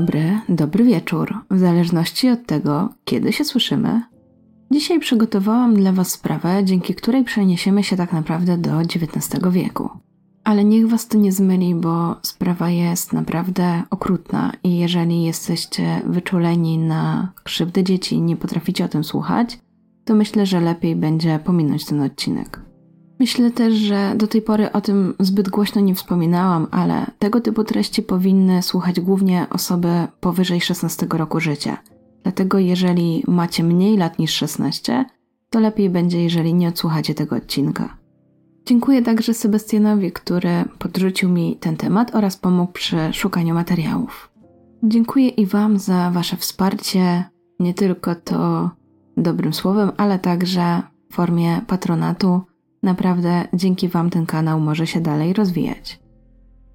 dobry, dobry wieczór, w zależności od tego, kiedy się słyszymy. Dzisiaj przygotowałam dla Was sprawę, dzięki której przeniesiemy się tak naprawdę do XIX wieku. Ale niech Was to nie zmyli, bo sprawa jest naprawdę okrutna i jeżeli jesteście wyczuleni na krzywdę dzieci i nie potraficie o tym słuchać, to myślę, że lepiej będzie pominąć ten odcinek. Myślę też, że do tej pory o tym zbyt głośno nie wspominałam, ale tego typu treści powinny słuchać głównie osoby powyżej 16 roku życia. Dlatego jeżeli macie mniej lat niż 16, to lepiej będzie, jeżeli nie odsłuchacie tego odcinka. Dziękuję także Sebastianowi, który podrzucił mi ten temat oraz pomógł przy szukaniu materiałów. Dziękuję i Wam za Wasze wsparcie, nie tylko to dobrym słowem, ale także w formie patronatu Naprawdę dzięki Wam ten kanał może się dalej rozwijać.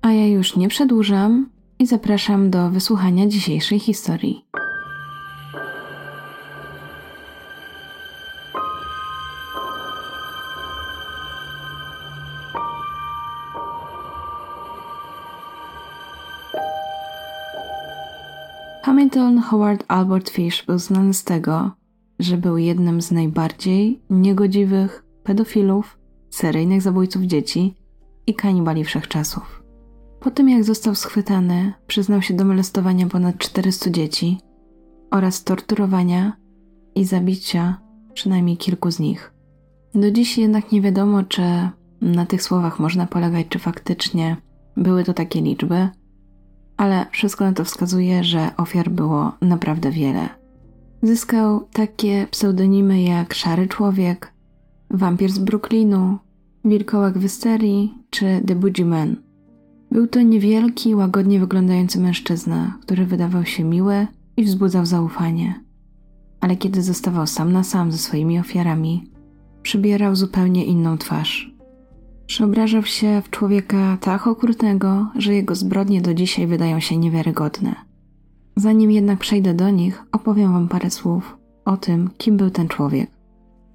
A ja już nie przedłużam i zapraszam do wysłuchania dzisiejszej historii. Hamilton Howard Albert Fish był znany z tego, że był jednym z najbardziej niegodziwych pedofilów seryjnych zabójców dzieci i kanibali wszechczasów. Po tym jak został schwytany, przyznał się do molestowania ponad 400 dzieci oraz torturowania i zabicia przynajmniej kilku z nich. Do dziś jednak nie wiadomo, czy na tych słowach można polegać, czy faktycznie były to takie liczby, ale wszystko na to wskazuje, że ofiar było naprawdę wiele. Zyskał takie pseudonimy jak Szary Człowiek, Wampir z Brooklynu, Wilkołak Wysterii czy The Boogeyman. Był to niewielki, łagodnie wyglądający mężczyzna, który wydawał się miły i wzbudzał zaufanie. Ale kiedy zostawał sam na sam ze swoimi ofiarami, przybierał zupełnie inną twarz. Przeobrażał się w człowieka tak okrutnego, że jego zbrodnie do dzisiaj wydają się niewiarygodne. Zanim jednak przejdę do nich, opowiem wam parę słów o tym, kim był ten człowiek.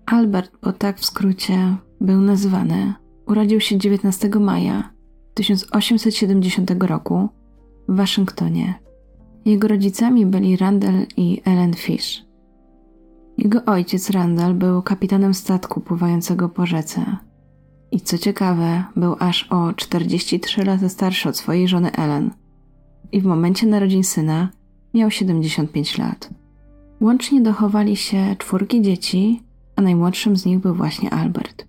Albert, bo tak w skrócie był nazywany, urodził się 19 maja 1870 roku w Waszyngtonie. Jego rodzicami byli Randall i Ellen Fish. Jego ojciec Randall był kapitanem statku pływającego po rzece. I co ciekawe, był aż o 43 lata starszy od swojej żony Ellen. I w momencie narodzin syna miał 75 lat. Łącznie dochowali się czwórki dzieci, a najmłodszym z nich był właśnie Albert.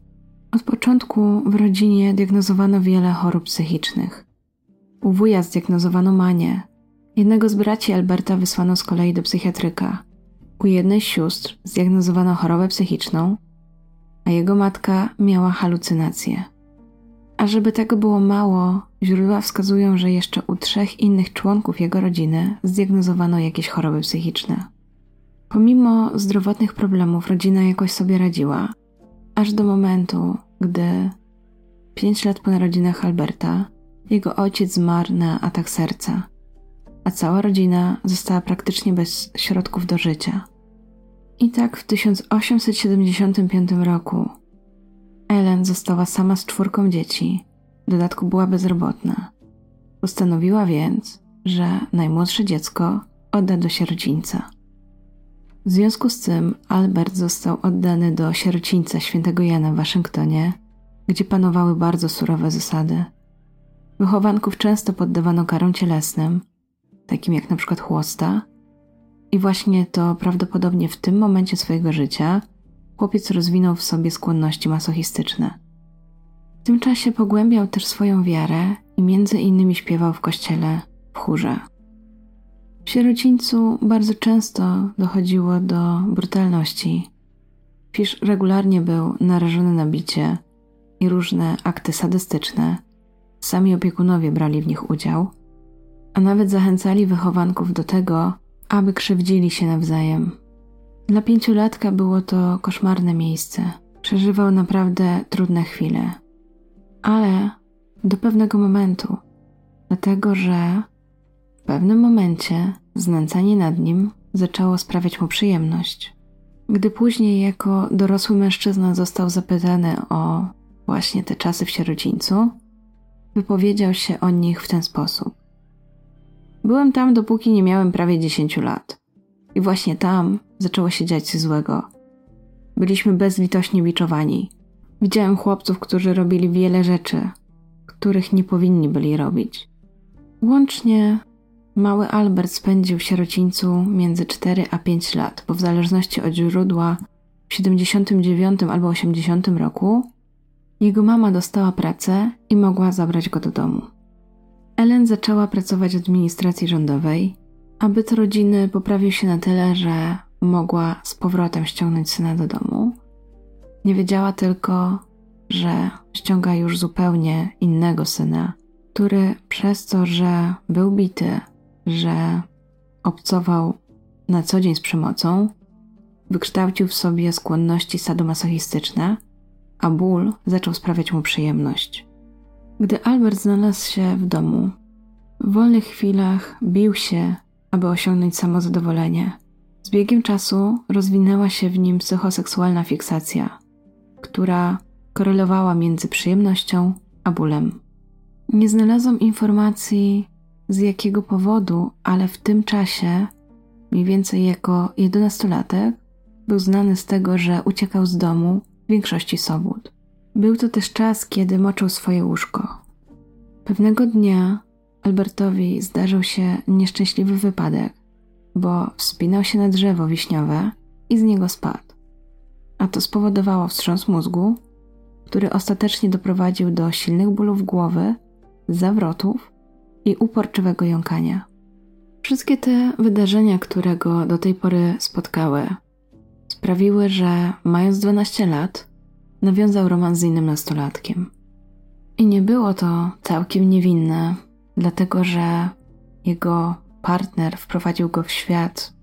Od początku w rodzinie diagnozowano wiele chorób psychicznych. U wuja zdiagnozowano manię. Jednego z braci Alberta wysłano z kolei do psychiatryka. U jednej z sióstr zdiagnozowano chorobę psychiczną, a jego matka miała halucynacje. A żeby tego było mało, źródła wskazują, że jeszcze u trzech innych członków jego rodziny zdiagnozowano jakieś choroby psychiczne. Pomimo zdrowotnych problemów rodzina jakoś sobie radziła, aż do momentu, gdy pięć lat po narodzinach Alberta jego ojciec zmarł na atak serca, a cała rodzina została praktycznie bez środków do życia. I tak w 1875 roku Ellen została sama z czwórką dzieci, w dodatku była bezrobotna. Postanowiła więc, że najmłodsze dziecko odda do sierocińca. W związku z tym Albert został oddany do sierocińca świętego Jana w Waszyngtonie, gdzie panowały bardzo surowe zasady. Wychowanków często poddawano karom cielesnym, takim jak na przykład chłosta, i właśnie to prawdopodobnie w tym momencie swojego życia chłopiec rozwinął w sobie skłonności masochistyczne. W tym czasie pogłębiał też swoją wiarę i między innymi śpiewał w kościele w chórze. W sierocińcu bardzo często dochodziło do brutalności. Fisz regularnie był narażony na bicie i różne akty sadystyczne. Sami opiekunowie brali w nich udział, a nawet zachęcali wychowanków do tego, aby krzywdzili się nawzajem. Dla pięciolatka było to koszmarne miejsce. Przeżywał naprawdę trudne chwile. Ale do pewnego momentu, dlatego że pewnym momencie znęcanie nad nim zaczęło sprawiać mu przyjemność. Gdy później jako dorosły mężczyzna został zapytany o właśnie te czasy w sierocińcu, wypowiedział się o nich w ten sposób. Byłem tam, dopóki nie miałem prawie 10 lat. I właśnie tam zaczęło się dziać coś złego. Byliśmy bezlitośnie biczowani. Widziałem chłopców, którzy robili wiele rzeczy, których nie powinni byli robić. Łącznie mały Albert spędził w sierocińcu między 4 a 5 lat, bo w zależności od źródła w 79 albo 80 roku jego mama dostała pracę i mogła zabrać go do domu. Ellen zaczęła pracować w administracji rządowej, a byt rodziny poprawił się na tyle, że mogła z powrotem ściągnąć syna do domu. Nie wiedziała tylko, że ściąga już zupełnie innego syna, który przez to, że był bity, że obcował na co dzień z przemocą, wykształcił w sobie skłonności sadomasochistyczne, a ból zaczął sprawiać mu przyjemność. Gdy Albert znalazł się w domu, w wolnych chwilach bił się, aby osiągnąć samozadowolenie. Z biegiem czasu rozwinęła się w nim psychoseksualna fiksacja, która korelowała między przyjemnością a bólem. Nie znalazłam informacji z jakiego powodu, ale w tym czasie, mniej więcej jako jedenastolatek, był znany z tego, że uciekał z domu w większości sobót. Był to też czas, kiedy moczył swoje łóżko. Pewnego dnia Albertowi zdarzył się nieszczęśliwy wypadek, bo wspinał się na drzewo wiśniowe i z niego spadł. A to spowodowało wstrząs mózgu, który ostatecznie doprowadził do silnych bólów głowy, zawrotów i uporczywego jąkania. Wszystkie te wydarzenia, które go do tej pory spotkały, sprawiły, że mając 12 lat, nawiązał romans z innym nastolatkiem. I nie było to całkiem niewinne, dlatego że jego partner wprowadził go w świat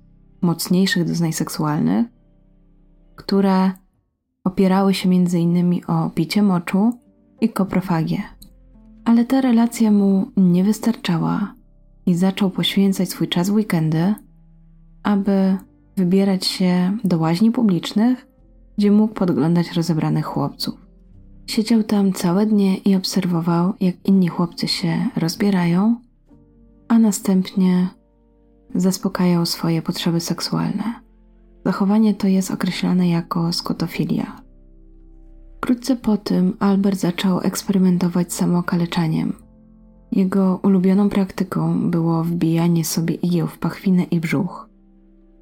mocniejszych doznań seksualnych, które opierały się innymi o picie moczu i koprofagię. Ale ta relacja mu nie wystarczała i zaczął poświęcać swój czas w weekendy, aby wybierać się do łaźni publicznych, gdzie mógł podglądać rozebranych chłopców. Siedział tam całe dnie i obserwował, jak inni chłopcy się rozbierają, a następnie zaspokajał swoje potrzeby seksualne. Zachowanie to jest określane jako skotofilia. Wkrótce po tym Albert zaczął eksperymentować z samookaleczaniem. Jego ulubioną praktyką było wbijanie sobie igieł w pachwinę i brzuch.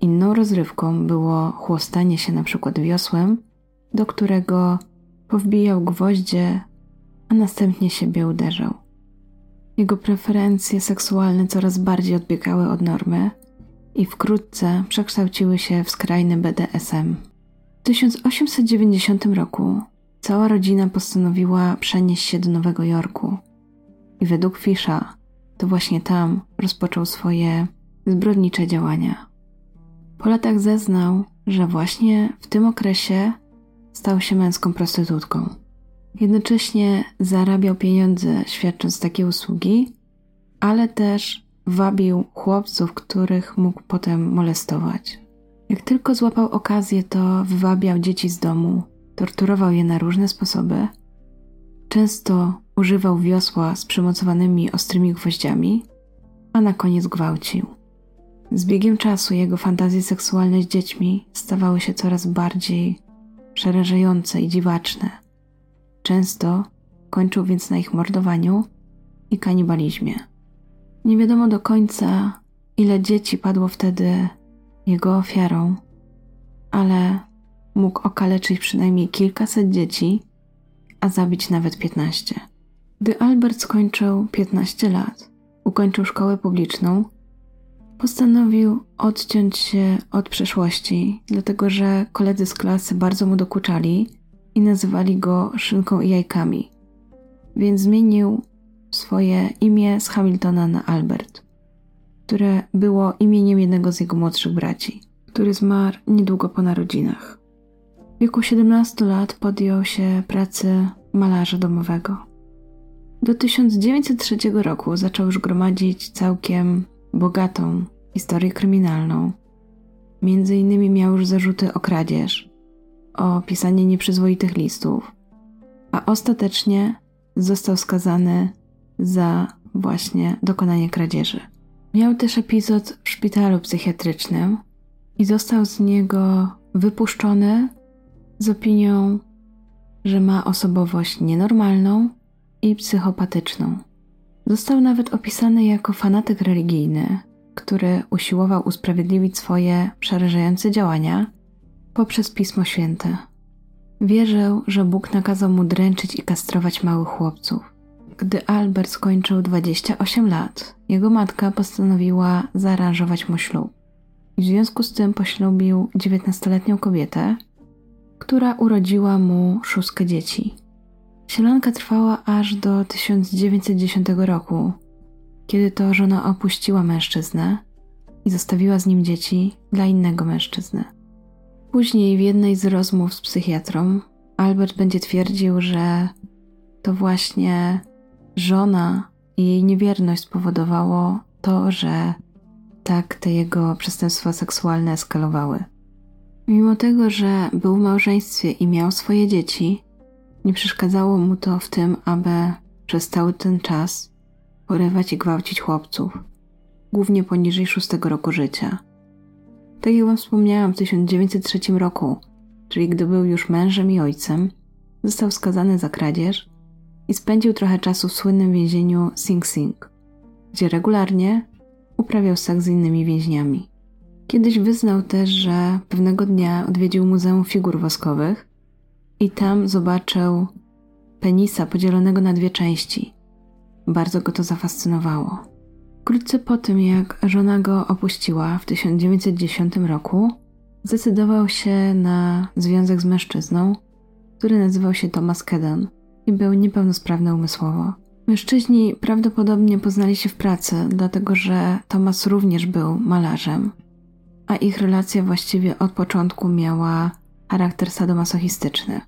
Inną rozrywką było chłostanie się na przykład wiosłem, do którego powbijał gwoździe, a następnie siebie uderzał. Jego preferencje seksualne coraz bardziej odbiegały od normy i wkrótce przekształciły się w skrajny BDSM. W 1890 roku cała rodzina postanowiła przenieść się do Nowego Jorku i według Fisza to właśnie tam rozpoczął swoje zbrodnicze działania. Po latach zeznał, że właśnie w tym okresie stał się męską prostytutką. Jednocześnie zarabiał pieniądze świadcząc takie usługi, ale też wabił chłopców, których mógł potem molestować. Jak tylko złapał okazję, to wywabiał dzieci z domu, torturował je na różne sposoby. Często używał wiosła z przymocowanymi ostrymi gwoździami, a na koniec gwałcił. Z biegiem czasu jego fantazje seksualne z dziećmi stawały się coraz bardziej przerażające i dziwaczne. Często kończył więc na ich mordowaniu i kanibalizmie. Nie wiadomo do końca, ile dzieci padło wtedy jego ofiarą, ale mógł okaleczyć przynajmniej kilkaset dzieci, a zabić nawet piętnaście. Gdy Albert skończył 15 lat, ukończył szkołę publiczną Postanowił odciąć się od przeszłości, dlatego że koledzy z klasy bardzo mu dokuczali i nazywali go szynką i jajkami. Więc zmienił swoje imię z Hamiltona na Albert, które było imieniem jednego z jego młodszych braci, który zmarł niedługo po narodzinach. Wieku 17 lat podjął się pracy malarza domowego. Do 1903 roku zaczął już gromadzić całkiem bogatą historię kryminalną. Między innymi miał już zarzuty o kradzież, o pisanie nieprzyzwoitych listów, a ostatecznie został skazany za właśnie dokonanie kradzieży. Miał też epizod w szpitalu psychiatrycznym i został z niego wypuszczony z opinią, że ma osobowość nienormalną i psychopatyczną. Został nawet opisany jako fanatyk religijny, który usiłował usprawiedliwić swoje przerażające działania poprzez Pismo Święte. Wierzył, że Bóg nakazał mu dręczyć i kastrować małych chłopców. Gdy Albert skończył 28 lat, jego matka postanowiła zaaranżować mu ślub. w związku z tym poślubił 19-letnią kobietę, która urodziła mu szóstkę dzieci. Sielanka trwała aż do 1910 roku, kiedy to żona opuściła mężczyznę i zostawiła z nim dzieci dla innego mężczyzny. Później w jednej z rozmów z psychiatrą Albert będzie twierdził, że to właśnie żona i jej niewierność spowodowało to, że tak te jego przestępstwa seksualne eskalowały. Mimo tego, że był w małżeństwie i miał swoje dzieci, nie przeszkadzało mu to w tym, aby przez cały ten czas porywać i gwałcić chłopców, głównie poniżej szóstego roku życia. Tak jak wam wspomniałam, w 1903 roku, czyli gdy był już mężem i ojcem, został skazany za kradzież i spędził trochę czasu w słynnym więzieniu Sing Sing, gdzie regularnie uprawiał seks z innymi więźniami. Kiedyś wyznał też, że pewnego dnia odwiedził Muzeum Figur Woskowych i tam zobaczył penisa podzielonego na dwie części. Bardzo go to zafascynowało. Wkrótce po tym, jak żona go opuściła w 1910 roku, zdecydował się na związek z mężczyzną, który nazywał się Thomas Kedon i był niepełnosprawny umysłowo. Mężczyźni prawdopodobnie poznali się w pracy, dlatego że Thomas również był malarzem, a ich relacja właściwie od początku miała charakter sadomasochistyczny.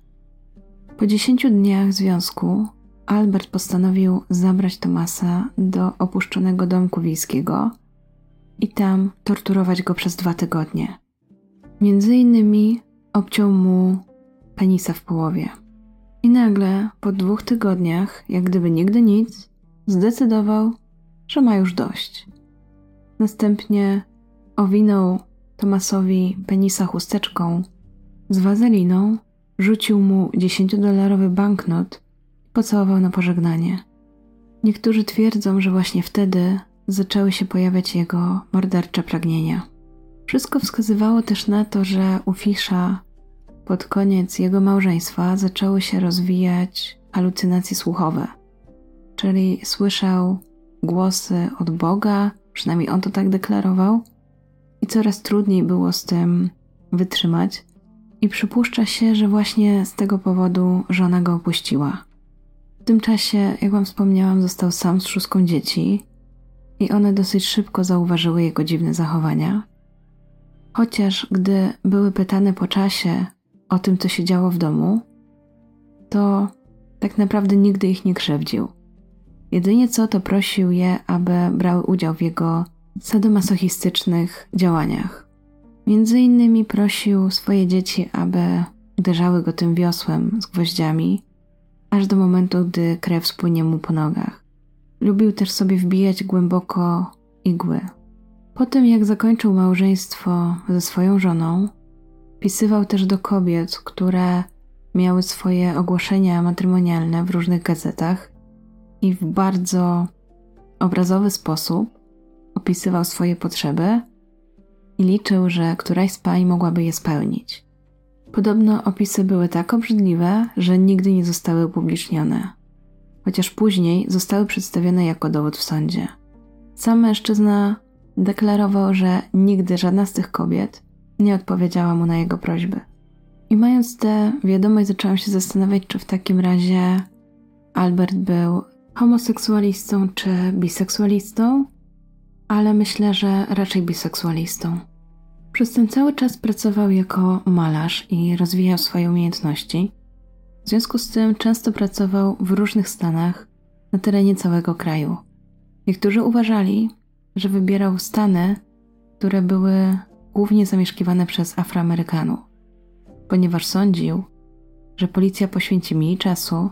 Po dziesięciu dniach związku Albert postanowił zabrać Tomasa do opuszczonego domku wiejskiego i tam torturować go przez dwa tygodnie. Między innymi obciął mu penisa w połowie. I nagle, po dwóch tygodniach, jak gdyby nigdy nic, zdecydował, że ma już dość. Następnie owinął Tomasowi penisa chusteczką z wazeliną, rzucił mu dziesięciodolarowy banknot i pocałował na pożegnanie. Niektórzy twierdzą, że właśnie wtedy zaczęły się pojawiać jego mordercze pragnienia. Wszystko wskazywało też na to, że u Fisza pod koniec jego małżeństwa zaczęły się rozwijać halucynacje słuchowe, czyli słyszał głosy od Boga, przynajmniej on to tak deklarował, i coraz trudniej było z tym wytrzymać. I przypuszcza się, że właśnie z tego powodu żona go opuściła. W tym czasie, jak wam wspomniałam, został sam z szóstką dzieci i one dosyć szybko zauważyły jego dziwne zachowania. Chociaż gdy były pytane po czasie o tym, co się działo w domu, to tak naprawdę nigdy ich nie krzywdził. Jedynie co to prosił je, aby brały udział w jego sadomasochistycznych działaniach. Między innymi prosił swoje dzieci, aby uderzały go tym wiosłem z gwoździami, aż do momentu, gdy krew spłynie mu po nogach. Lubił też sobie wbijać głęboko igły. Po tym, jak zakończył małżeństwo ze swoją żoną, pisywał też do kobiet, które miały swoje ogłoszenia matrymonialne w różnych gazetach i w bardzo obrazowy sposób opisywał swoje potrzeby i liczył, że któraś z pań mogłaby je spełnić. Podobno opisy były tak obrzydliwe, że nigdy nie zostały upublicznione, chociaż później zostały przedstawione jako dowód w sądzie. Sam mężczyzna deklarował, że nigdy żadna z tych kobiet nie odpowiedziała mu na jego prośby. I mając tę wiadomość, zaczęłam się zastanawiać, czy w takim razie Albert był homoseksualistą czy biseksualistą, ale myślę, że raczej biseksualistą. Przez ten cały czas pracował jako malarz i rozwijał swoje umiejętności. W związku z tym często pracował w różnych stanach na terenie całego kraju. Niektórzy uważali, że wybierał stany, które były głównie zamieszkiwane przez Afroamerykanów, ponieważ sądził, że policja poświęci mniej czasu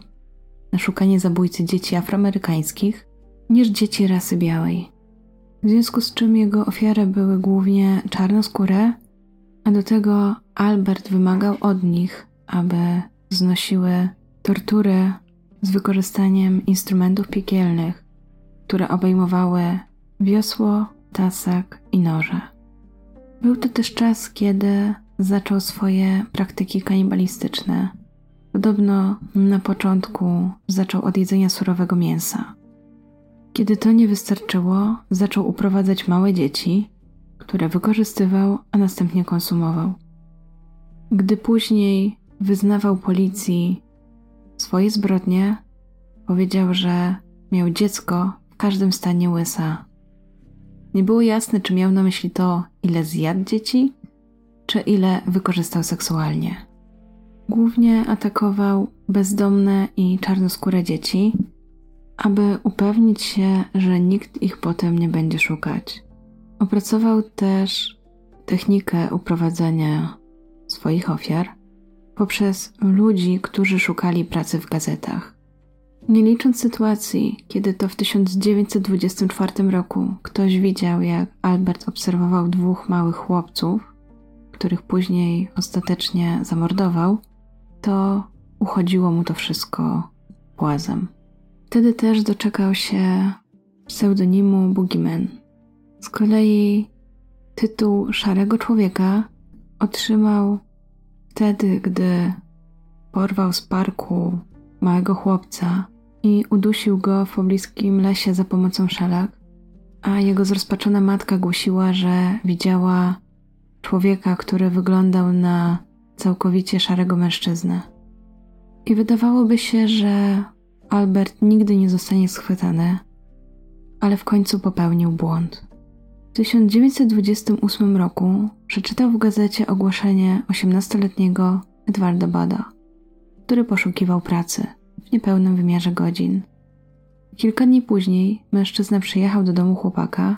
na szukanie zabójcy dzieci afroamerykańskich niż dzieci rasy białej. W związku z czym jego ofiary były głównie czarnoskóre, a do tego Albert wymagał od nich, aby znosiły tortury z wykorzystaniem instrumentów piekielnych, które obejmowały wiosło, tasak i noże. Był to też czas, kiedy zaczął swoje praktyki kanibalistyczne. Podobno na początku zaczął od jedzenia surowego mięsa. Kiedy to nie wystarczyło, zaczął uprowadzać małe dzieci, które wykorzystywał, a następnie konsumował. Gdy później wyznawał policji swoje zbrodnie, powiedział, że miał dziecko w każdym stanie łysa. Nie było jasne, czy miał na myśli to, ile zjadł dzieci, czy ile wykorzystał seksualnie. Głównie atakował bezdomne i czarnoskóre dzieci, aby upewnić się, że nikt ich potem nie będzie szukać. Opracował też technikę uprowadzania swoich ofiar poprzez ludzi, którzy szukali pracy w gazetach. Nie licząc sytuacji, kiedy to w 1924 roku ktoś widział, jak Albert obserwował dwóch małych chłopców, których później ostatecznie zamordował, to uchodziło mu to wszystko płazem. Wtedy też doczekał się pseudonimu Boogeyman. Z kolei tytuł Szarego Człowieka otrzymał wtedy, gdy porwał z parku małego chłopca i udusił go w pobliskim lesie za pomocą szelek, a jego zrozpaczona matka głosiła, że widziała człowieka, który wyglądał na całkowicie szarego mężczyznę. I wydawałoby się, że Albert nigdy nie zostanie schwytany, ale w końcu popełnił błąd. W 1928 roku przeczytał w gazecie ogłoszenie 18-letniego Edwarda Bada, który poszukiwał pracy w niepełnym wymiarze godzin. Kilka dni później mężczyzna przyjechał do domu chłopaka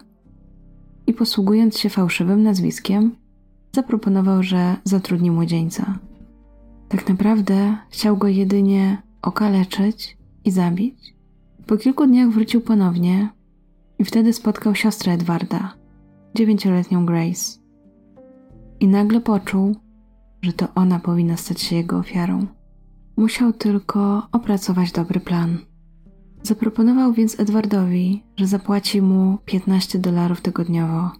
i posługując się fałszywym nazwiskiem, zaproponował, że zatrudni młodzieńca. Tak naprawdę chciał go jedynie okaleczyć i zabić. Po kilku dniach wrócił ponownie i wtedy spotkał siostrę Edwarda, dziewięcioletnią Grace. I nagle poczuł, że to ona powinna stać się jego ofiarą. Musiał tylko opracować dobry plan. Zaproponował więc Edwardowi, że zapłaci mu 15 dolarów tygodniowo,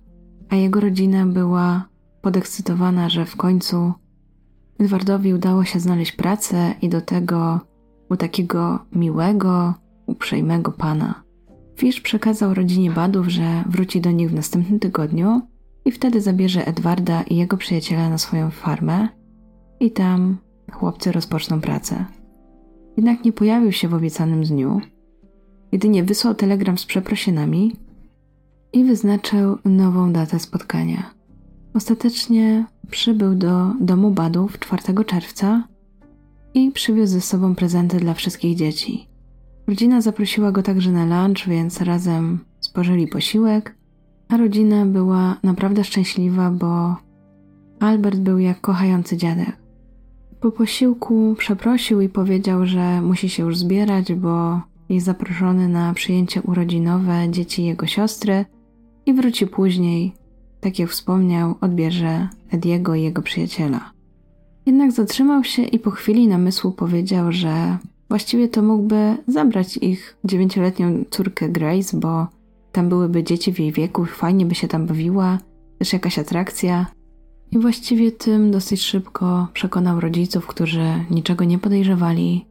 a jego rodzina była podekscytowana, że w końcu Edwardowi udało się znaleźć pracę i do tego u takiego miłego, uprzejmego pana. Fish przekazał rodzinie Badów, że wróci do nich w następnym tygodniu i wtedy zabierze Edwarda i jego przyjaciela na swoją farmę i tam chłopcy rozpoczną pracę. Jednak nie pojawił się w obiecanym dniu, jedynie wysłał telegram z przeprosinami i wyznaczył nową datę spotkania. Ostatecznie przybył do domu Badów 4 czerwca i przywiózł ze sobą prezenty dla wszystkich dzieci. Rodzina zaprosiła go także na lunch, więc razem spożyli posiłek, a rodzina była naprawdę szczęśliwa, bo Albert był jak kochający dziadek. Po posiłku przeprosił i powiedział, że musi się już zbierać, bo jest zaproszony na przyjęcie urodzinowe dzieci jego siostry i wróci później. Tak jak wspomniał, odbierze Ediego i jego przyjaciela. Jednak zatrzymał się i po chwili namysłu powiedział, że właściwie to mógłby zabrać ich dziewięcioletnią córkę Grace, bo tam byłyby dzieci w jej wieku, fajnie by się tam bawiła, też jakaś atrakcja. I właściwie tym dosyć szybko przekonał rodziców, którzy niczego nie podejrzewali.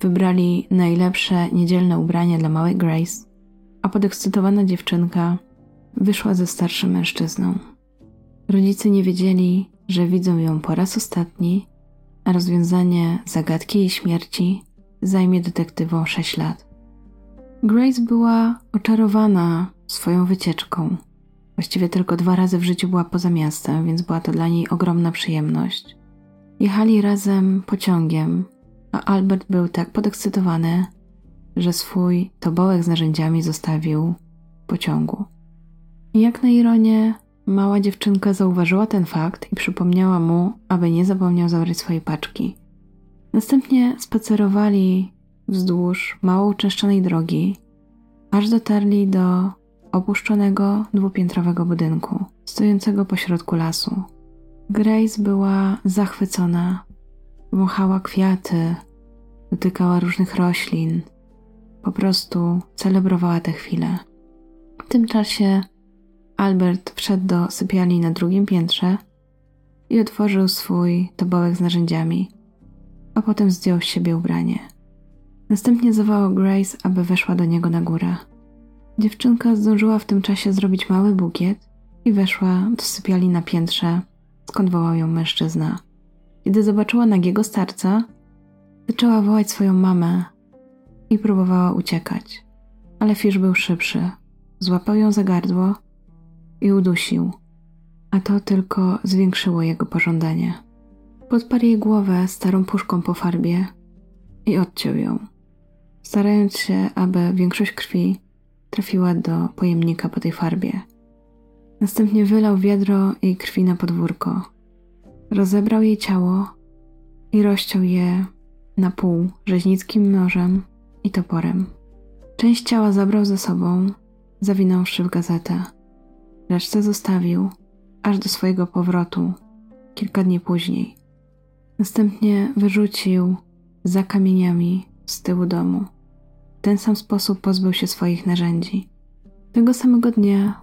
Wybrali najlepsze niedzielne ubranie dla małej Grace, a podekscytowana dziewczynka wyszła ze starszym mężczyzną. Rodzice nie wiedzieli, że widzą ją po raz ostatni, a rozwiązanie zagadki jej śmierci zajmie detektywom 6 lat. Grace była oczarowana swoją wycieczką. Właściwie tylko dwa razy w życiu była poza miastem, więc była to dla niej ogromna przyjemność. Jechali razem pociągiem, a Albert był tak podekscytowany, że swój tobołek z narzędziami zostawił w pociągu. I jak na ironię, Mała dziewczynka zauważyła ten fakt i przypomniała mu, aby nie zapomniał zabrać swojej paczki. Następnie spacerowali wzdłuż mało uczęszczanej drogi, aż dotarli do opuszczonego dwupiętrowego budynku, stojącego pośrodku lasu. Grace była zachwycona. Wąchała kwiaty, dotykała różnych roślin. Po prostu celebrowała tę chwilę. W tym czasie Albert wszedł do sypialni na drugim piętrze i otworzył swój tobołek z narzędziami, a potem zdjął z siebie ubranie. Następnie zawołał Grace, aby weszła do niego na górę. Dziewczynka zdążyła w tym czasie zrobić mały bukiet i weszła do sypialni na piętrze, skąd wołał ją mężczyzna. Kiedy zobaczyła nagiego starca, zaczęła wołać swoją mamę i próbowała uciekać, ale Fish był szybszy. Złapał ją za gardło i udusił, a to tylko zwiększyło jego pożądanie. Podparł jej głowę starą puszką po farbie i odciął ją, starając się, aby większość krwi trafiła do pojemnika po tej farbie. Następnie wylał wiadro jej krwi na podwórko. Rozebrał jej ciało i rozciął je na pół rzeźnickim nożem i toporem. Część ciała zabrał ze sobą, zawinąwszy w gazetę. Resztę zostawił aż do swojego powrotu kilka dni później. Następnie wyrzucił za kamieniami z tyłu domu. W ten sam sposób pozbył się swoich narzędzi. Tego samego dnia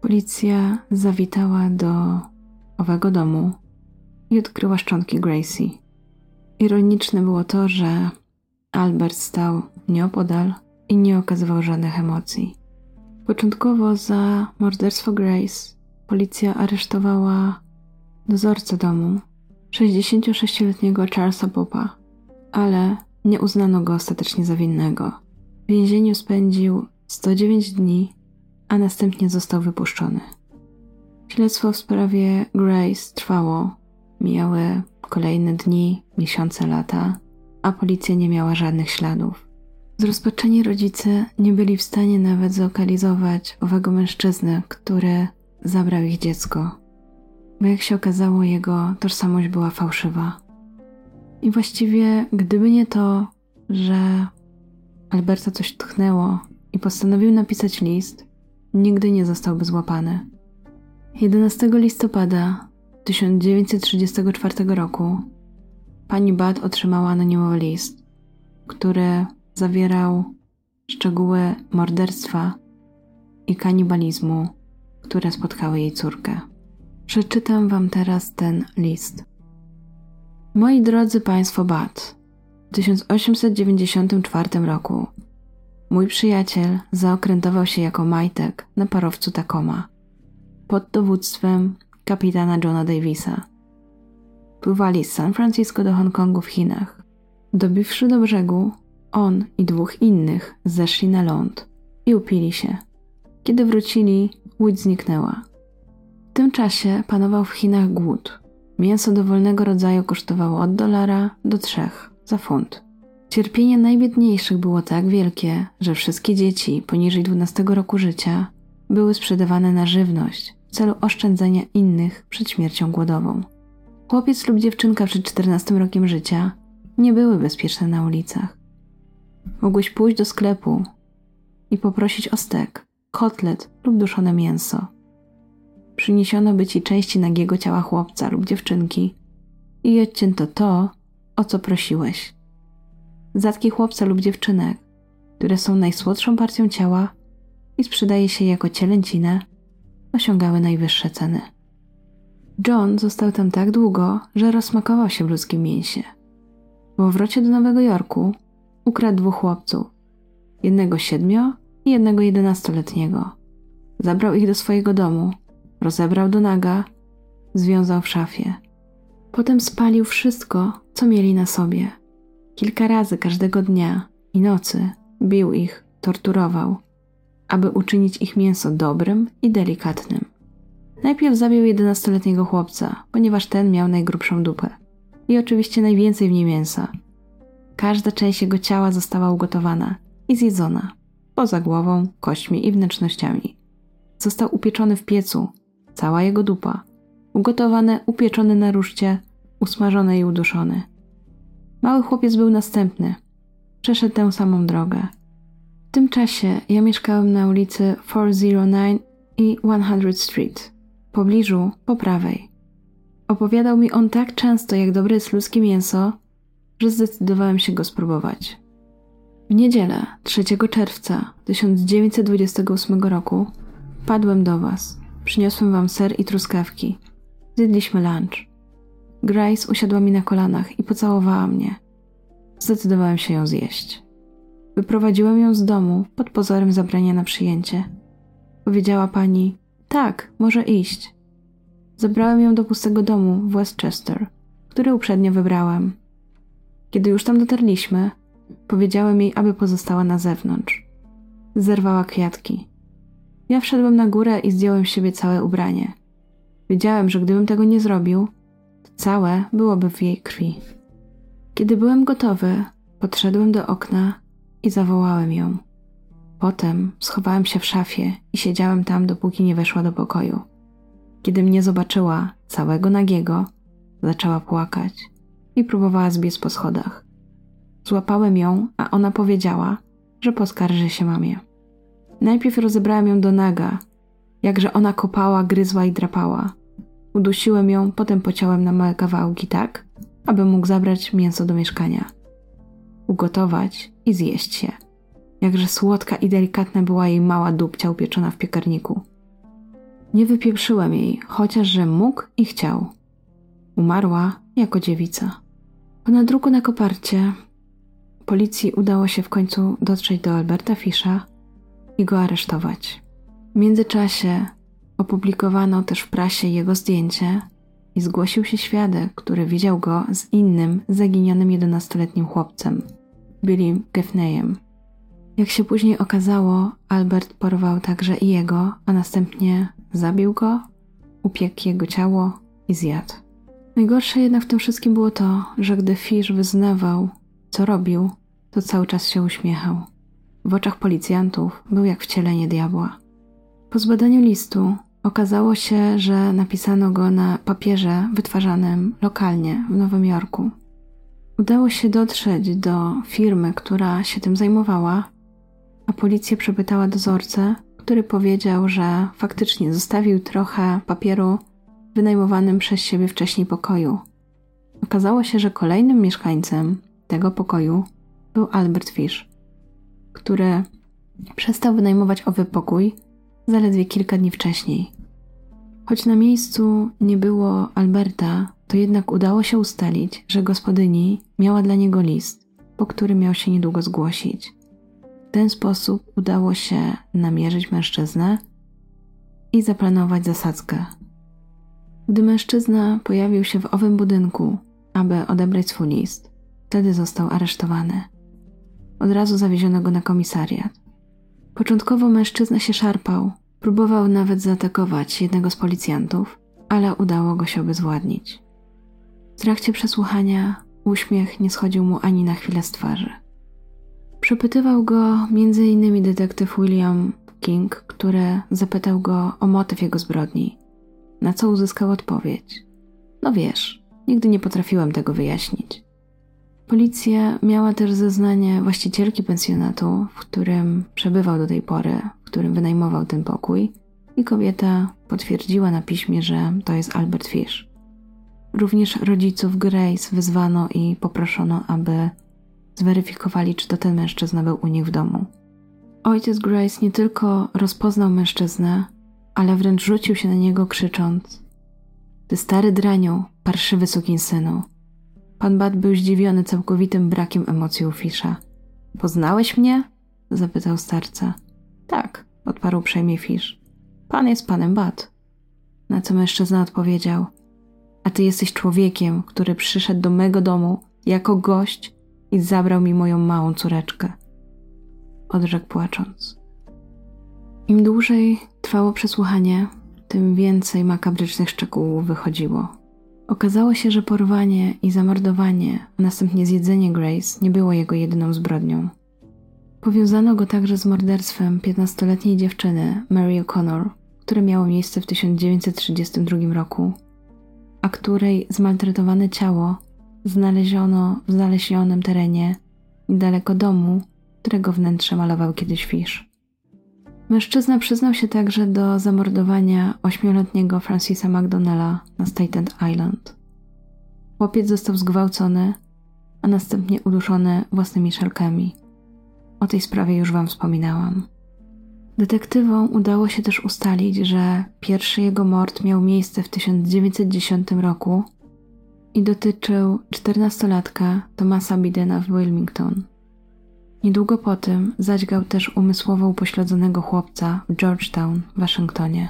policja zawitała do owego domu i odkryła szczątki Gracie. Ironiczne było to, że Albert stał nieopodal i nie okazywał żadnych emocji. Początkowo za morderstwo Grace policja aresztowała dozorcę domu, 66-letniego Charlesa Popa, ale nie uznano go ostatecznie za winnego. W więzieniu spędził 109 dni, a następnie został wypuszczony. Śledztwo w sprawie Grace trwało. Mijały kolejne dni, miesiące, lata, a policja nie miała żadnych śladów. Zrozpaczeni rodzice nie byli w stanie nawet zlokalizować owego mężczyzny, który zabrał ich dziecko, bo jak się okazało, jego tożsamość była fałszywa. I właściwie, gdyby nie to, że Alberta coś tchnęło i postanowił napisać list, nigdy nie zostałby złapany. 11 listopada 1934 roku pani Bad otrzymała anonimowy list, który zawierał szczegóły morderstwa i kanibalizmu, które spotkały jej córkę. Przeczytam wam teraz ten list. Moi drodzy Państwo Bad, w 1894 roku mój przyjaciel zaokrętował się jako majtek na parowcu Tacoma pod dowództwem kapitana Johna Davisa. Pływali z San Francisco do Hongkongu w Chinach. Dobiwszy do brzegu, on i dwóch innych zeszli na ląd i upili się. Kiedy wrócili, łódź zniknęła. W tym czasie panował w Chinach głód. Mięso dowolnego rodzaju kosztowało od dolara do trzech za funt. Cierpienie najbiedniejszych było tak wielkie, że wszystkie dzieci poniżej 12 roku życia były sprzedawane na żywność w celu oszczędzenia innych przed śmiercią głodową. Chłopiec lub dziewczynka przed 14 rokiem życia nie były bezpieczne na ulicach. Mogłeś pójść do sklepu i poprosić o stek, kotlet lub duszone mięso. Przyniesiono by ci części nagiego ciała chłopca lub dziewczynki i odcięto to, o co prosiłeś. Zatki chłopca lub dziewczynek, które są najsłodszą partią ciała i sprzedaje się jako cielęcinę, osiągały najwyższe ceny. John został tam tak długo, że rozsmakował się w ludzkim mięsie. Po powrocie do Nowego Jorku ukradł dwóch chłopców, jednego siedmio i jednego jedenastoletniego. Zabrał ich do swojego domu, rozebrał do naga, związał w szafie. Potem spalił wszystko, co mieli na sobie. Kilka razy każdego dnia i nocy bił ich, torturował, aby uczynić ich mięso dobrym i delikatnym. Najpierw zabił jedenastoletniego chłopca, ponieważ ten miał najgrubszą dupę i oczywiście najwięcej w niej mięsa. Każda część jego ciała została ugotowana i zjedzona, poza głową, kośćmi i wnętrznościami. Został upieczony w piecu, cała jego dupa, ugotowane, upieczony na ruszcie, usmażony i uduszony. Mały chłopiec był następny. Przeszedł tę samą drogę. tym czasie ja mieszkałem na ulicy 409 i 100 Street, w pobliżu po prawej. Opowiadał mi on tak często, jak dobre jest ludzkie mięso, że zdecydowałem się go spróbować. W niedzielę 3 czerwca 1928 roku padłem do was. Przyniosłem wam ser i truskawki. Zjedliśmy lunch. Grace usiadła mi na kolanach i pocałowała mnie. Zdecydowałem się ją zjeść. Wyprowadziłem ją z domu pod pozorem zabrania na przyjęcie. Powiedziała pani: Tak, może iść. Zabrałem ją do pustego domu w Westchester, który uprzednio wybrałem. Kiedy już tam dotarliśmy, powiedziałem jej, aby pozostała na zewnątrz. Zerwała kwiatki. Ja wszedłem na górę i zdjąłem z siebie całe ubranie. Wiedziałem, że gdybym tego nie zrobił, to całe byłoby w jej krwi. Kiedy byłem gotowy, podszedłem do okna i zawołałem ją. Potem schowałem się w szafie i siedziałem tam, dopóki nie weszła do pokoju. Kiedy mnie zobaczyła, całego nagiego, zaczęła płakać i próbowała zbiec po schodach. Złapałem ją, a ona powiedziała, że poskarży się mamie. Najpierw rozebrałem ją do naga, jakże ona kopała, gryzła i drapała. Udusiłem ją, potem pociąłem na małe kawałki tak, aby mógł zabrać mięso do mieszkania. Ugotować i zjeść się. Jakże słodka i delikatna była jej mała dupcia upieczona w piekarniku. Nie wypieprzyłem jej, chociaż że mógł i chciał. Umarła jako dziewica. Po nadruku na koparcie policji udało się w końcu dotrzeć do Alberta Fisza i go aresztować. W międzyczasie opublikowano też w prasie jego zdjęcie i zgłosił się świadek, który widział go z innym zaginionym 11-letnim chłopcem, Billy Gaffneyem. Jak się później okazało, Albert porwał także i jego, a następnie zabił go, upiekł jego ciało i zjadł. Najgorsze jednak w tym wszystkim było to, że gdy Fish wyznawał, co robił, to cały czas się uśmiechał. W oczach policjantów był jak wcielenie diabła. Po zbadaniu listu okazało się, że napisano go na papierze wytwarzanym lokalnie w Nowym Jorku. Udało się dotrzeć do firmy, która się tym zajmowała, a policja przepytała dozorcę, który powiedział, że faktycznie zostawił trochę papieru wynajmowanym przez siebie wcześniej pokoju. Okazało się, że kolejnym mieszkańcem tego pokoju był Albert Fish, który przestał wynajmować owy pokój zaledwie kilka dni wcześniej. Choć na miejscu nie było Alberta, to jednak udało się ustalić, że gospodyni miała dla niego list, po którym miał się niedługo zgłosić. W ten sposób udało się namierzyć mężczyznę i zaplanować zasadzkę. Gdy mężczyzna pojawił się w owym budynku, aby odebrać swój list, wtedy został aresztowany. Od razu zawieziono go na komisariat. Początkowo mężczyzna się szarpał, próbował nawet zaatakować jednego z policjantów, ale udało go się obezwładnić. W trakcie przesłuchania uśmiech nie schodził mu ani na chwilę z twarzy. Przepytywał go m.in. detektyw William King, który zapytał go o motyw jego zbrodni, na co uzyskał odpowiedź. No wiesz, nigdy nie potrafiłem tego wyjaśnić. Policja miała też zeznanie właścicielki pensjonatu, w którym przebywał do tej pory, w którym wynajmował ten pokój, i kobieta potwierdziła na piśmie, że to jest Albert Fish. Również rodziców Grace wezwano i poproszono, aby zweryfikowali, czy to ten mężczyzna był u nich w domu. Ojciec Grace nie tylko rozpoznał mężczyznę, ale wręcz rzucił się na niego krzycząc: Ty stary draniu, parszywy synu. Pan Bat był zdziwiony całkowitym brakiem emocji u Fisza. Poznałeś mnie? zapytał starca. Tak, odparł uprzejmie Fisz. Pan jest panem Bat. Na co mężczyzna odpowiedział: A ty jesteś człowiekiem, który przyszedł do mego domu jako gość i zabrał mi moją małą córeczkę. Odrzekł płacząc. Im dłużej trwało przesłuchanie, tym więcej makabrycznych szczegółów wychodziło. Okazało się, że porwanie i zamordowanie, a następnie zjedzenie Grace nie było jego jedyną zbrodnią. Powiązano go także z morderstwem 15-letniej dziewczyny Mary O'Connor, które miało miejsce w 1932 roku, a której zmaltretowane ciało znaleziono w zaleśnionym terenie niedaleko domu, którego wnętrze malował kiedyś Fish. Mężczyzna przyznał się także do zamordowania ośmioletniego Francisa McDonnella na Staten Island. Chłopiec został zgwałcony, a następnie uduszony własnymi szelkami. O tej sprawie już Wam wspominałam. Detektywom udało się też ustalić, że pierwszy jego mord miał miejsce w 1910 roku i dotyczył 14-latka Thomasa Bidena w Wilmington. Niedługo po tym zadźgał też umysłowo upośledzonego chłopca w Georgetown Waszyngtonie.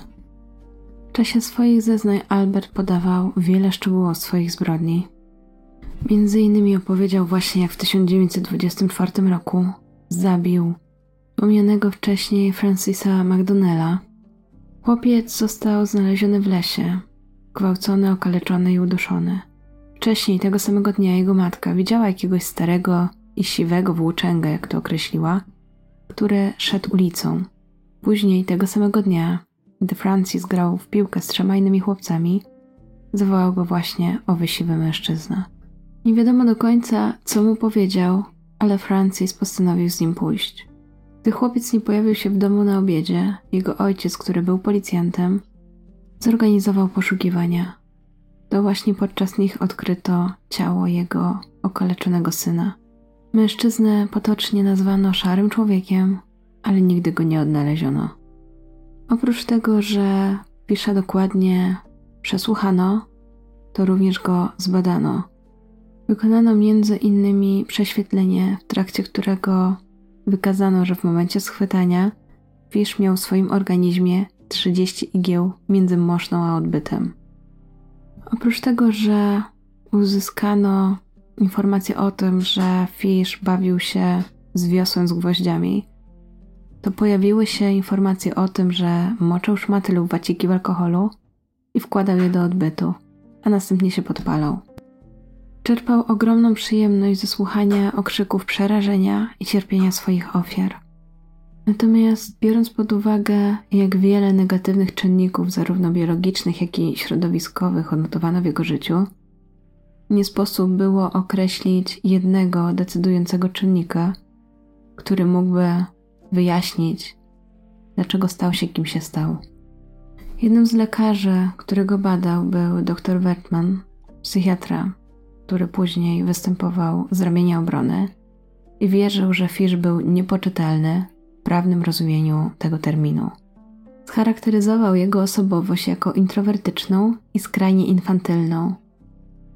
W czasie swoich zeznań Albert podawał wiele szczegółów swoich zbrodni. Między innymi opowiedział właśnie jak w 1924 roku zabił wspomnianego wcześniej Francisa McDonnella. Chłopiec został znaleziony w lesie, gwałcony, okaleczony i uduszony. Wcześniej, tego samego dnia, jego matka widziała jakiegoś starego i siwego włóczęga, jak to określiła, który szedł ulicą. Później, tego samego dnia, gdy Francis grał w piłkę z trzema innymi chłopcami, zawołał go właśnie owy siwy mężczyzna. Nie wiadomo do końca, co mu powiedział, ale Francis postanowił z nim pójść. Gdy chłopiec nie pojawił się w domu na obiedzie, jego ojciec, który był policjantem, zorganizował poszukiwania. To właśnie podczas nich odkryto ciało jego okaleczonego syna. Mężczyznę potocznie nazwano szarym człowiekiem, ale nigdy go nie odnaleziono. Oprócz tego, że Pisza dokładnie przesłuchano, to również go zbadano. Wykonano między innymi prześwietlenie, w trakcie którego wykazano, że w momencie schwytania Fisz miał w swoim organizmie 30 igieł między moszną a odbytem. Oprócz tego, że uzyskano informację o tym, że Fish bawił się z wiosłem z gwoździami, to pojawiły się informacje o tym, że moczył szmaty lub waciki w alkoholu i wkładał je do odbytu, a następnie się podpalał. Czerpał ogromną przyjemność ze słuchania okrzyków przerażenia i cierpienia swoich ofiar. Natomiast biorąc pod uwagę, jak wiele negatywnych czynników, zarówno biologicznych, jak i środowiskowych, odnotowano w jego życiu, nie sposób było określić jednego decydującego czynnika, który mógłby wyjaśnić, dlaczego stał się kim się stał. Jednym z lekarzy, którego badał, był dr Wertman, psychiatra, który później występował z ramienia obrony i wierzył, że Fish był niepoczytalny w prawnym rozumieniu tego terminu. Scharakteryzował jego osobowość jako introwertyczną i skrajnie infantylną,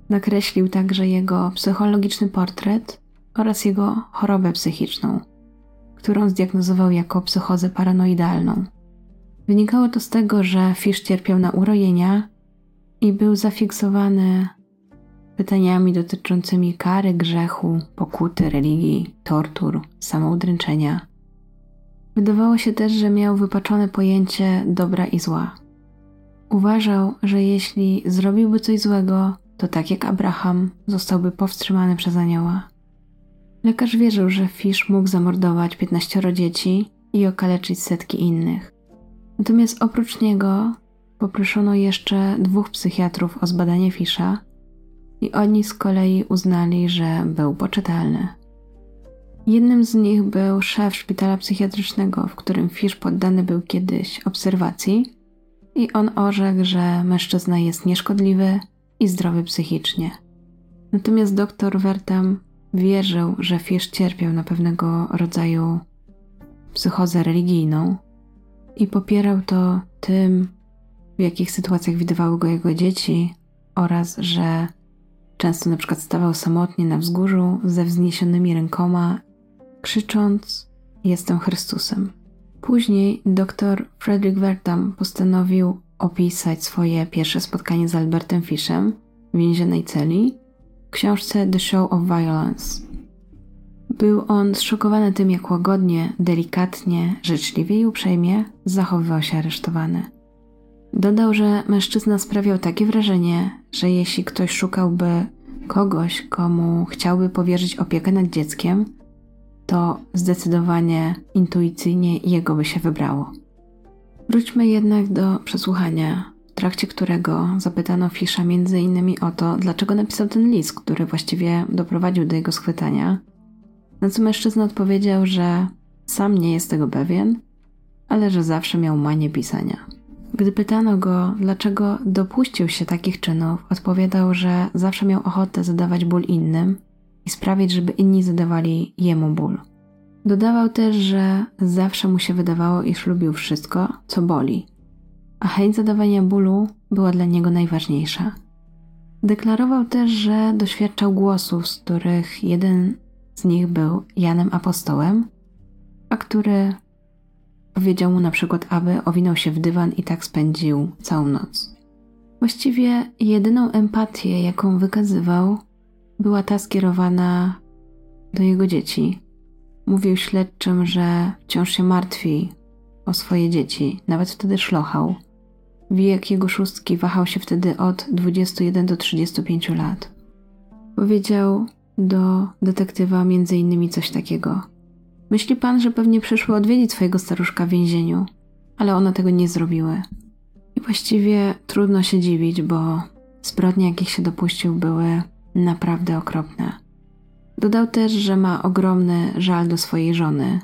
Nakreślił także jego psychologiczny portret oraz jego chorobę psychiczną, którą zdiagnozował jako psychozę paranoidalną. Wynikało to z tego, że Fish cierpiał na urojenia i był zafiksowany pytaniami dotyczącymi kary, grzechu, pokuty, religii, tortur, samoudręczenia. Wydawało się też, że miał wypaczone pojęcie dobra i zła. Uważał, że jeśli zrobiłby coś złego, to tak jak Abraham zostałby powstrzymany przez anioła. Lekarz wierzył, że Fish mógł zamordować 15 dzieci i okaleczyć setki innych. Natomiast oprócz niego poproszono jeszcze dwóch psychiatrów o zbadanie Fisza i oni z kolei uznali, że był poczytalny. Jednym z nich był szef szpitala psychiatrycznego, w którym Fish poddany był kiedyś obserwacji i on orzekł, że mężczyzna jest nieszkodliwy i zdrowy psychicznie. Natomiast dr Wertam wierzył, że Fisz cierpiał na pewnego rodzaju psychozę religijną i popierał to tym, w jakich sytuacjach widywały go jego dzieci oraz, że często na przykład stawał samotnie na wzgórzu ze wzniesionymi rękoma, krzycząc: Jestem Chrystusem. Później dr Frederick Wertam postanowił opisać swoje pierwsze spotkanie z Albertem Fishem w więziennej celi w książce The Show of Violence. Był on zszokowany tym, jak łagodnie, delikatnie, życzliwie i uprzejmie zachowywał się aresztowany. Dodał, że mężczyzna sprawiał takie wrażenie, że jeśli ktoś szukałby kogoś, komu chciałby powierzyć opiekę nad dzieckiem, to zdecydowanie intuicyjnie jego by się wybrało. Wróćmy jednak do przesłuchania, w trakcie którego zapytano Fisza m.in. o to, dlaczego napisał ten list, który właściwie doprowadził do jego schwytania Na co mężczyzna odpowiedział, że sam nie jest tego pewien, ale że zawsze miał manię pisania. Gdy pytano go, dlaczego dopuścił się takich czynów, odpowiadał, że zawsze miał ochotę zadawać ból innym i sprawić, żeby inni zadawali jemu ból. Dodawał też, że zawsze mu się wydawało, iż lubił wszystko, co boli, a chęć zadawania bólu była dla niego najważniejsza. Deklarował też, że doświadczał głosów, z których jeden z nich był Janem Apostołem, a który powiedział mu na przykład, aby owinął się w dywan i tak spędził całą noc. Właściwie jedyną empatię, jaką wykazywał, była ta skierowana do jego dzieci. Mówił śledczym, że wciąż się martwi o swoje dzieci, nawet wtedy szlochał. Wiek jego szóstki wahał się wtedy od 21 do 35 lat. Powiedział do detektywa między innymi coś takiego. Myśli pan, że pewnie przyszły odwiedzić swojego staruszka w więzieniu, ale one tego nie zrobiły. I właściwie trudno się dziwić, bo zbrodnie, jakich się dopuścił, były naprawdę okropne. Dodał też, że ma ogromny żal do swojej żony,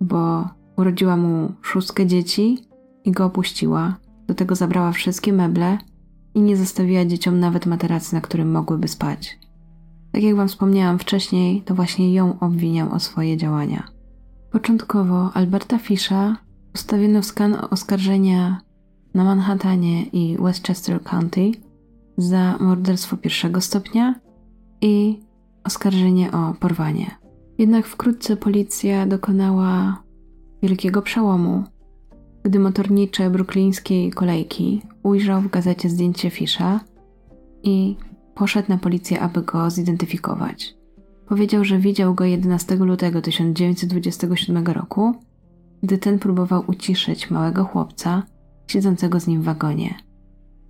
bo urodziła mu szóstkę dzieci i go opuściła. Do tego zabrała wszystkie meble i nie zostawiła dzieciom nawet materacy, na którym mogłyby spać. Tak jak Wam wspomniałam wcześniej, to właśnie ją obwiniał o swoje działania. Początkowo Alberta Fisha ustawiono w skan oskarżenia na Manhattanie i Westchester County za morderstwo pierwszego stopnia i oskarżenie o porwanie. Jednak wkrótce policja dokonała wielkiego przełomu, gdy motornicze bruklińskiej kolejki ujrzał w gazecie zdjęcie Fisha i poszedł na policję, aby go zidentyfikować. Powiedział, że widział go 11 lutego 1927 roku, gdy ten próbował uciszyć małego chłopca siedzącego z nim w wagonie.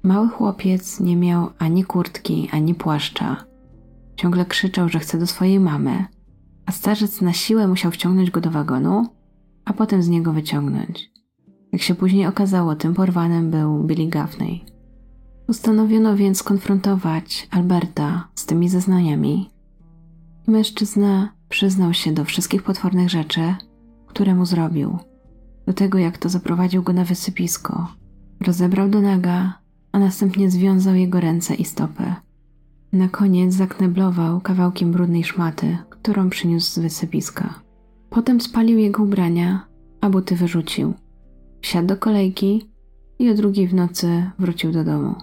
Mały chłopiec nie miał ani kurtki, ani płaszcza. Ciągle krzyczał, że chce do swojej mamy, a starzec na siłę musiał wciągnąć go do wagonu, a potem z niego wyciągnąć. Jak się później okazało, tym porwanym był Billy Gaffney. Ustanowiono więc skonfrontować Alberta z tymi zeznaniami. Mężczyzna przyznał się do wszystkich potwornych rzeczy, które mu zrobił. Do tego, jak to zaprowadził go na wysypisko. Rozebrał do naga, a następnie związał jego ręce i stopy. Na koniec zakneblował kawałkiem brudnej szmaty, którą przyniósł z wysypiska. Potem spalił jego ubrania, a buty wyrzucił. Wsiadł do kolejki i o drugiej w nocy wrócił do domu.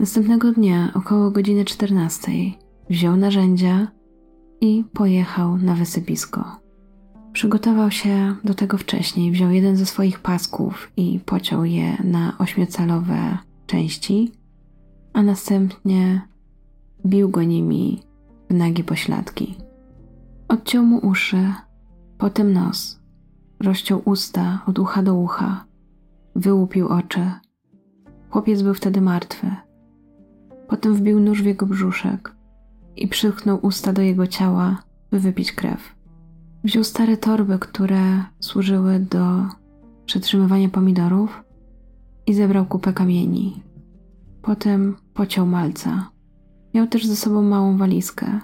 Następnego dnia, około godziny 14, wziął narzędzia i pojechał na wysypisko. Przygotował się do tego wcześniej, wziął jeden ze swoich pasków i pociął je na ośmiocalowe części, a następnie bił go nimi w nagie pośladki. Odciął mu uszy, potem nos, rozciął usta od ucha do ucha, wyłupił oczy. Chłopiec był wtedy martwy. Potem wbił nóż w jego brzuszek i przytknął usta do jego ciała, by wypić krew. Wziął stare torby, które służyły do przetrzymywania pomidorów i zebrał kupę kamieni. Potem pociął malca. Miał też ze sobą małą walizkę.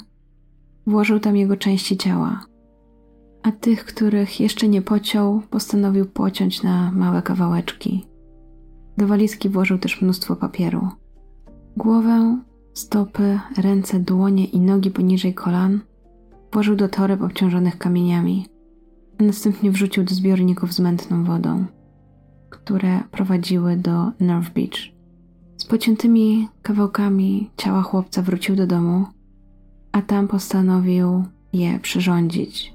Włożył tam jego części ciała. A tych, których jeszcze nie pociął, postanowił pociąć na małe kawałeczki. Do walizki włożył też mnóstwo papieru. Głowę, stopy, ręce, dłonie i nogi poniżej kolan włożył do toreb obciążonych kamieniami, a następnie wrzucił do zbiorników z mętną wodą, które prowadziły do North Beach. Z pociętymi kawałkami ciała chłopca wrócił do domu, a tam postanowił je przyrządzić.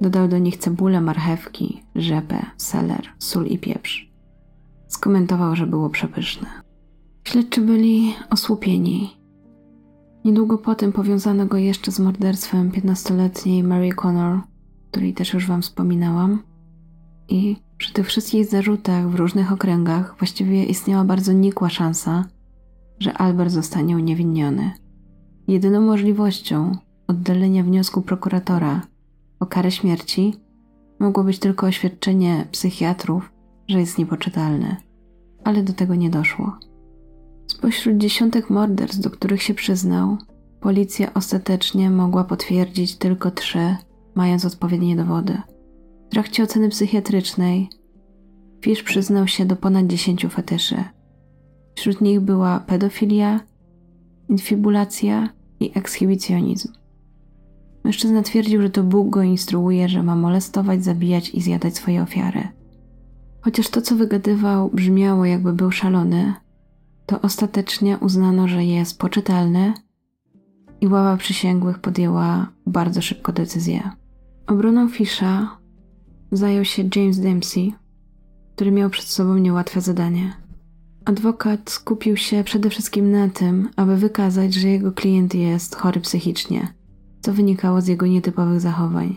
Dodał do nich cebulę, marchewki, rzepę, seler, sól i pieprz. Skomentował, że było przepyszne. Śledczy byli osłupieni. Niedługo potem powiązano go jeszcze z morderstwem 15-letniej Mary Connor, której też już Wam wspominałam. I przy tych wszystkich zarzutach w różnych okręgach właściwie istniała bardzo nikła szansa, że Albert zostanie uniewinniony. Jedyną możliwością oddalenia wniosku prokuratora o karę śmierci mogło być tylko oświadczenie psychiatrów, że jest niepoczytalny, ale do tego nie doszło. Spośród dziesiątek morderstw, do których się przyznał, policja ostatecznie mogła potwierdzić tylko trzy mając odpowiednie dowody. W trakcie oceny psychiatrycznej Fish przyznał się do ponad 10 fetyszy. Wśród nich była pedofilia, infibulacja i ekshibicjonizm. Mężczyzna twierdził, że to Bóg go instruuje, że ma molestować, zabijać i zjadać swoje ofiary. Chociaż to, co wygadywał, brzmiało jakby był szalony, to ostatecznie uznano, że jest poczytalny i ława przysięgłych podjęła bardzo szybko decyzję. Obroną Fisha zajął się James Dempsey, który miał przed sobą niełatwe zadanie. Adwokat skupił się przede wszystkim na tym, aby wykazać, że jego klient jest chory psychicznie, co wynikało z jego nietypowych zachowań.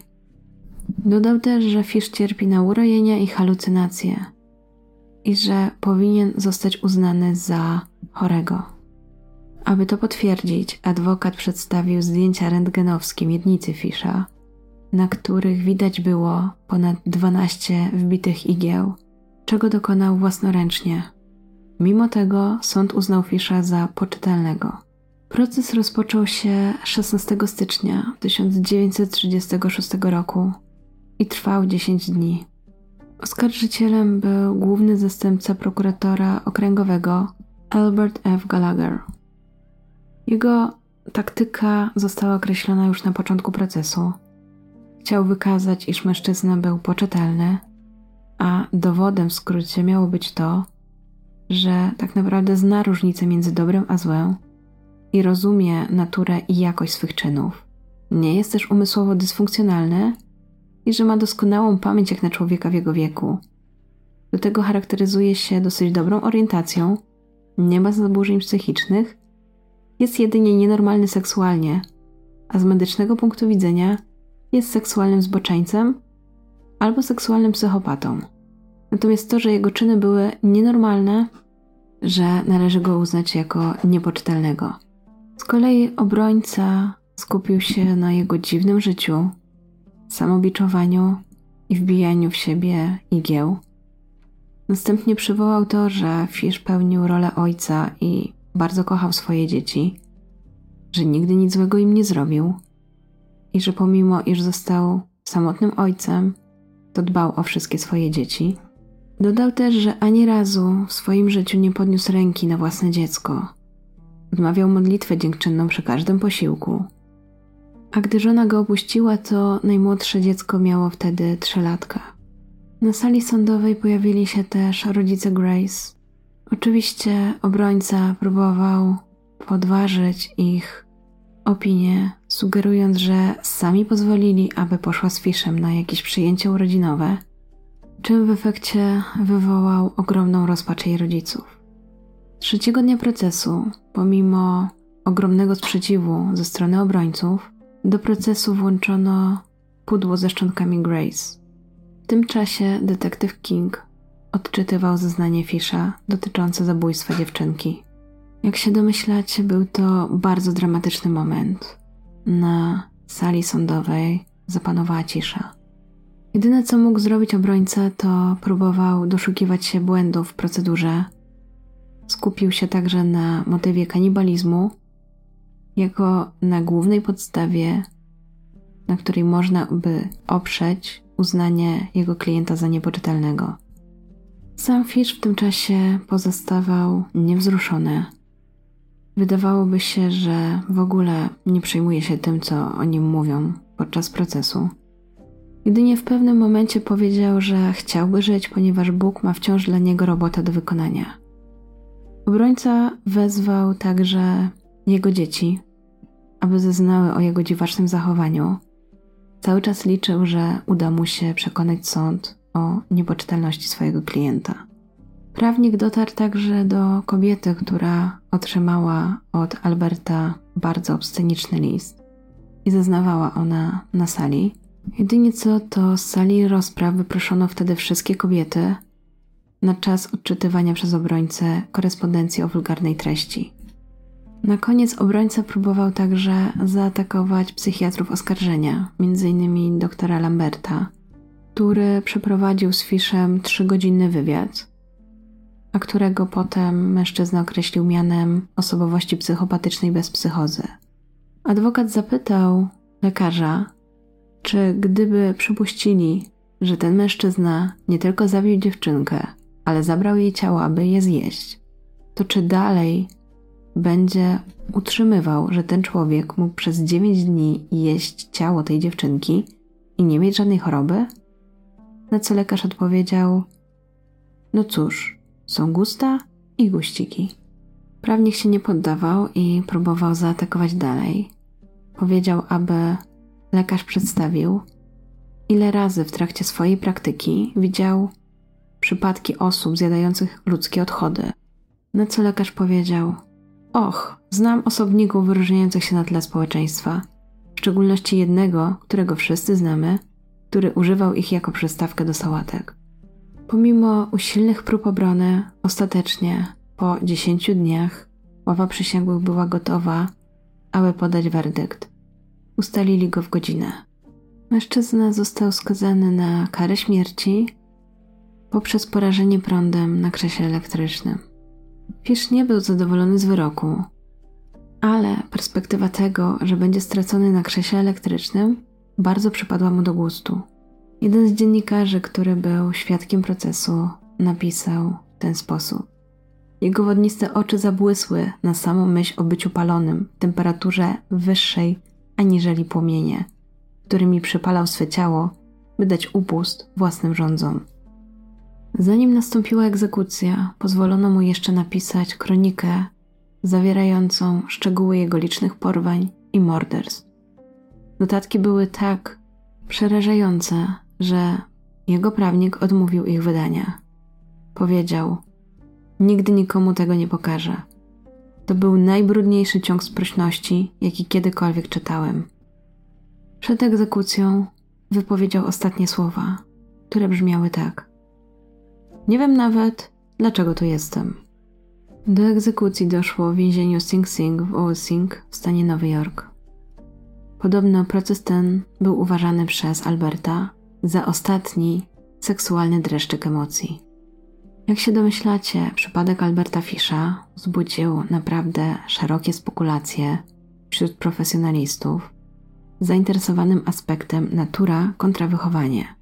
Dodał też, że Fish cierpi na urojenia i halucynacje i że powinien zostać uznany za chorego. Aby to potwierdzić, adwokat przedstawił zdjęcia rentgenowskie miednicy Fisza, na których widać było ponad 12 wbitych igieł, czego dokonał własnoręcznie. Mimo tego sąd uznał Fisza za poczytalnego. Proces rozpoczął się 16 stycznia 1936 roku i trwał 10 dni. Oskarżycielem był główny zastępca prokuratora okręgowego Albert F. Gallagher. Jego taktyka została określona już na początku procesu. Chciał wykazać, iż mężczyzna był poczytalny, a dowodem w skrócie miało być to, że tak naprawdę zna różnicę między dobrem a złem i rozumie naturę i jakość swych czynów. Nie jest też umysłowo dysfunkcjonalny i że ma doskonałą pamięć jak na człowieka w jego wieku. Do tego charakteryzuje się dosyć dobrą orientacją, nie ma zaburzeń psychicznych, jest jedynie nienormalny seksualnie, a z medycznego punktu widzenia jest seksualnym zboczeńcem albo seksualnym psychopatą. Natomiast to, że jego czyny były nienormalne, że należy go uznać jako niepoczytelnego. Z kolei obrońca skupił się na jego dziwnym życiu, samobiczowaniu i wbijaniu w siebie igieł. Następnie przywołał to, że Fish pełnił rolę ojca i bardzo kochał swoje dzieci, że nigdy nic złego im nie zrobił i że pomimo iż został samotnym ojcem, to dbał o wszystkie swoje dzieci. Dodał też, że ani razu w swoim życiu nie podniósł ręki na własne dziecko. Odmawiał modlitwę dziękczynną przy każdym posiłku a gdy żona go opuściła, to najmłodsze dziecko miało wtedy trzylatka. Na sali sądowej pojawili się też rodzice Grace. Oczywiście obrońca próbował podważyć ich opinię, sugerując, że sami pozwolili, aby poszła z Fiszem na jakieś przyjęcie urodzinowe, czym w efekcie wywołał ogromną rozpacz jej rodziców. Trzeciego dnia procesu, pomimo ogromnego sprzeciwu ze strony obrońców, do procesu włączono pudło ze szczątkami Grace. W tym czasie detektyw King odczytywał zeznanie Fisha dotyczące zabójstwa dziewczynki. Jak się domyślacie, był to bardzo dramatyczny moment. Na sali sądowej zapanowała cisza. Jedyne co mógł zrobić obrońca, to próbował doszukiwać się błędów w procedurze. Skupił się także na motywie kanibalizmu jako na głównej podstawie, na której można by oprzeć uznanie jego klienta za niepoczytalnego. Sam Fish w tym czasie pozostawał niewzruszony. Wydawałoby się, że w ogóle nie przejmuje się tym, co o nim mówią podczas procesu. Jedynie w pewnym momencie powiedział, że chciałby żyć, ponieważ Bóg ma wciąż dla niego robotę do wykonania. Obrońca wezwał także jego dzieci, aby zeznały o jego dziwacznym zachowaniu. Cały czas liczył, że uda mu się przekonać sąd o niepoczytalności swojego klienta. Prawnik dotarł także do kobiety, która otrzymała od Alberta bardzo obsceniczny list i zeznawała ona na sali. Jedynie co to z sali rozpraw wyproszono wtedy wszystkie kobiety na czas odczytywania przez obrońcę korespondencji o wulgarnej treści. Na koniec obrońca próbował także zaatakować psychiatrów oskarżenia, m.in. doktora Lamberta, który przeprowadził z Fishem trzygodzinny wywiad, a którego potem mężczyzna określił mianem osobowości psychopatycznej bez psychozy. Adwokat zapytał lekarza, Czy gdyby przypuścili, że ten mężczyzna nie tylko zabił dziewczynkę, ale zabrał jej ciało, aby je zjeść, to czy dalej będzie utrzymywał, że ten człowiek mógł przez 9 dni jeść ciało tej dziewczynki i nie mieć żadnej choroby? Na co lekarz odpowiedział: No cóż, są gusta i guściki. Prawnik się nie poddawał i próbował zaatakować dalej. Powiedział, aby lekarz przedstawił, ile razy w trakcie swojej praktyki widział przypadki osób zjadających ludzkie odchody. Na co lekarz powiedział: Och, znam osobników wyróżniających się na tle społeczeństwa, w szczególności jednego, którego wszyscy znamy, który używał ich jako przystawkę do sałatek. Pomimo usilnych prób obrony, ostatecznie, po dziesięciu dniach, ława przysięgłych była gotowa, aby podać werdykt. Ustalili go w godzinę. Mężczyzna został skazany na karę śmierci poprzez porażenie prądem na krześle elektrycznym. Fisz nie był zadowolony z wyroku, ale perspektywa tego, że będzie stracony na krześle elektrycznym, bardzo przypadła mu do gustu. Jeden z dziennikarzy, który był świadkiem procesu, napisał w ten sposób. Jego wodniste oczy zabłysły na samą myśl o byciu palonym w temperaturze wyższej aniżeli płomienie, którymi przypalał swe ciało, by dać upust własnym rządzom. Zanim nastąpiła egzekucja, pozwolono mu jeszcze napisać kronikę zawierającą szczegóły jego licznych porwań i morderstw. Notatki były tak przerażające, że jego prawnik odmówił ich wydania. Powiedział: Nigdy nikomu tego nie pokażę. To był najbrudniejszy ciąg sprośności, jaki kiedykolwiek czytałem. Przed egzekucją wypowiedział ostatnie słowa, które brzmiały tak: Nie wiem nawet, dlaczego tu jestem. Do egzekucji doszło w więzieniu Sing Sing w Old Sing w stanie Nowy Jork. Podobno proces ten był uważany przez Alberta za ostatni seksualny dreszczyk emocji. Jak się domyślacie, przypadek Alberta Fisza wzbudził naprawdę szerokie spekulacje wśród profesjonalistów zainteresowanym aspektem natura kontra wychowanie.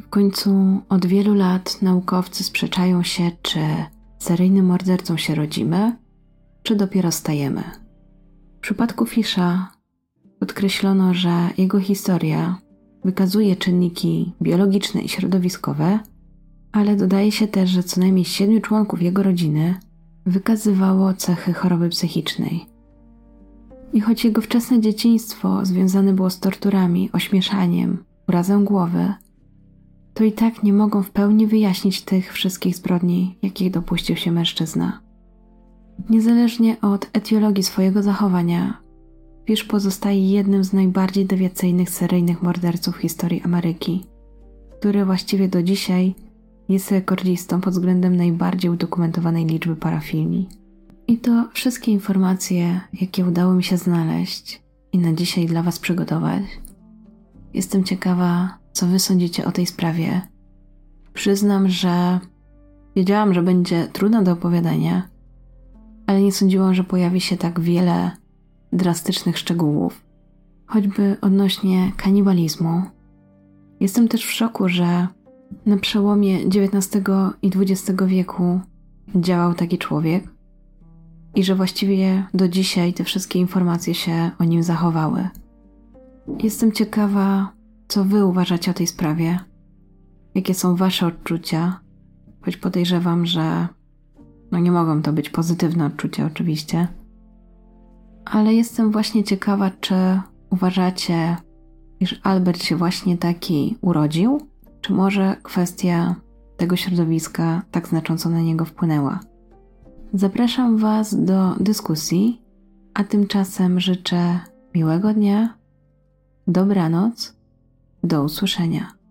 W końcu od wielu lat naukowcy sprzeczają się, czy seryjnym mordercą się rodzimy, czy dopiero stajemy. W przypadku Fisza podkreślono, że jego historia wykazuje czynniki biologiczne i środowiskowe, ale dodaje się też, że co najmniej siedmiu członków jego rodziny wykazywało cechy choroby psychicznej. I choć jego wczesne dzieciństwo związane było z torturami, ośmieszaniem, urazem głowy, to i tak nie mogą w pełni wyjaśnić tych wszystkich zbrodni, jakich dopuścił się mężczyzna. Niezależnie od etiologii swojego zachowania, Fish pozostaje jednym z najbardziej dewiacyjnych seryjnych morderców w historii Ameryki, który właściwie do dzisiaj jest rekordzistą pod względem najbardziej udokumentowanej liczby parafilmii. I to wszystkie informacje, jakie udało mi się znaleźć i na dzisiaj dla Was przygotować. Jestem ciekawa, co Wy sądzicie o tej sprawie. Przyznam, że wiedziałam, że będzie trudna do opowiadania, ale nie sądziłam, że pojawi się tak wiele drastycznych szczegółów, choćby odnośnie kanibalizmu. Jestem też w szoku, że na przełomie XIX i XX wieku działał taki człowiek i że właściwie do dzisiaj te wszystkie informacje się o nim zachowały. Jestem ciekawa, co Wy uważacie o tej sprawie, jakie są Wasze odczucia, choć podejrzewam, że no nie mogą to być pozytywne odczucia, oczywiście. Ale jestem właśnie ciekawa, czy uważacie, iż Albert się właśnie taki urodził, czy może kwestia tego środowiska tak znacząco na niego wpłynęła? Zapraszam Was do dyskusji, a tymczasem życzę miłego dnia, dobranoc, do usłyszenia.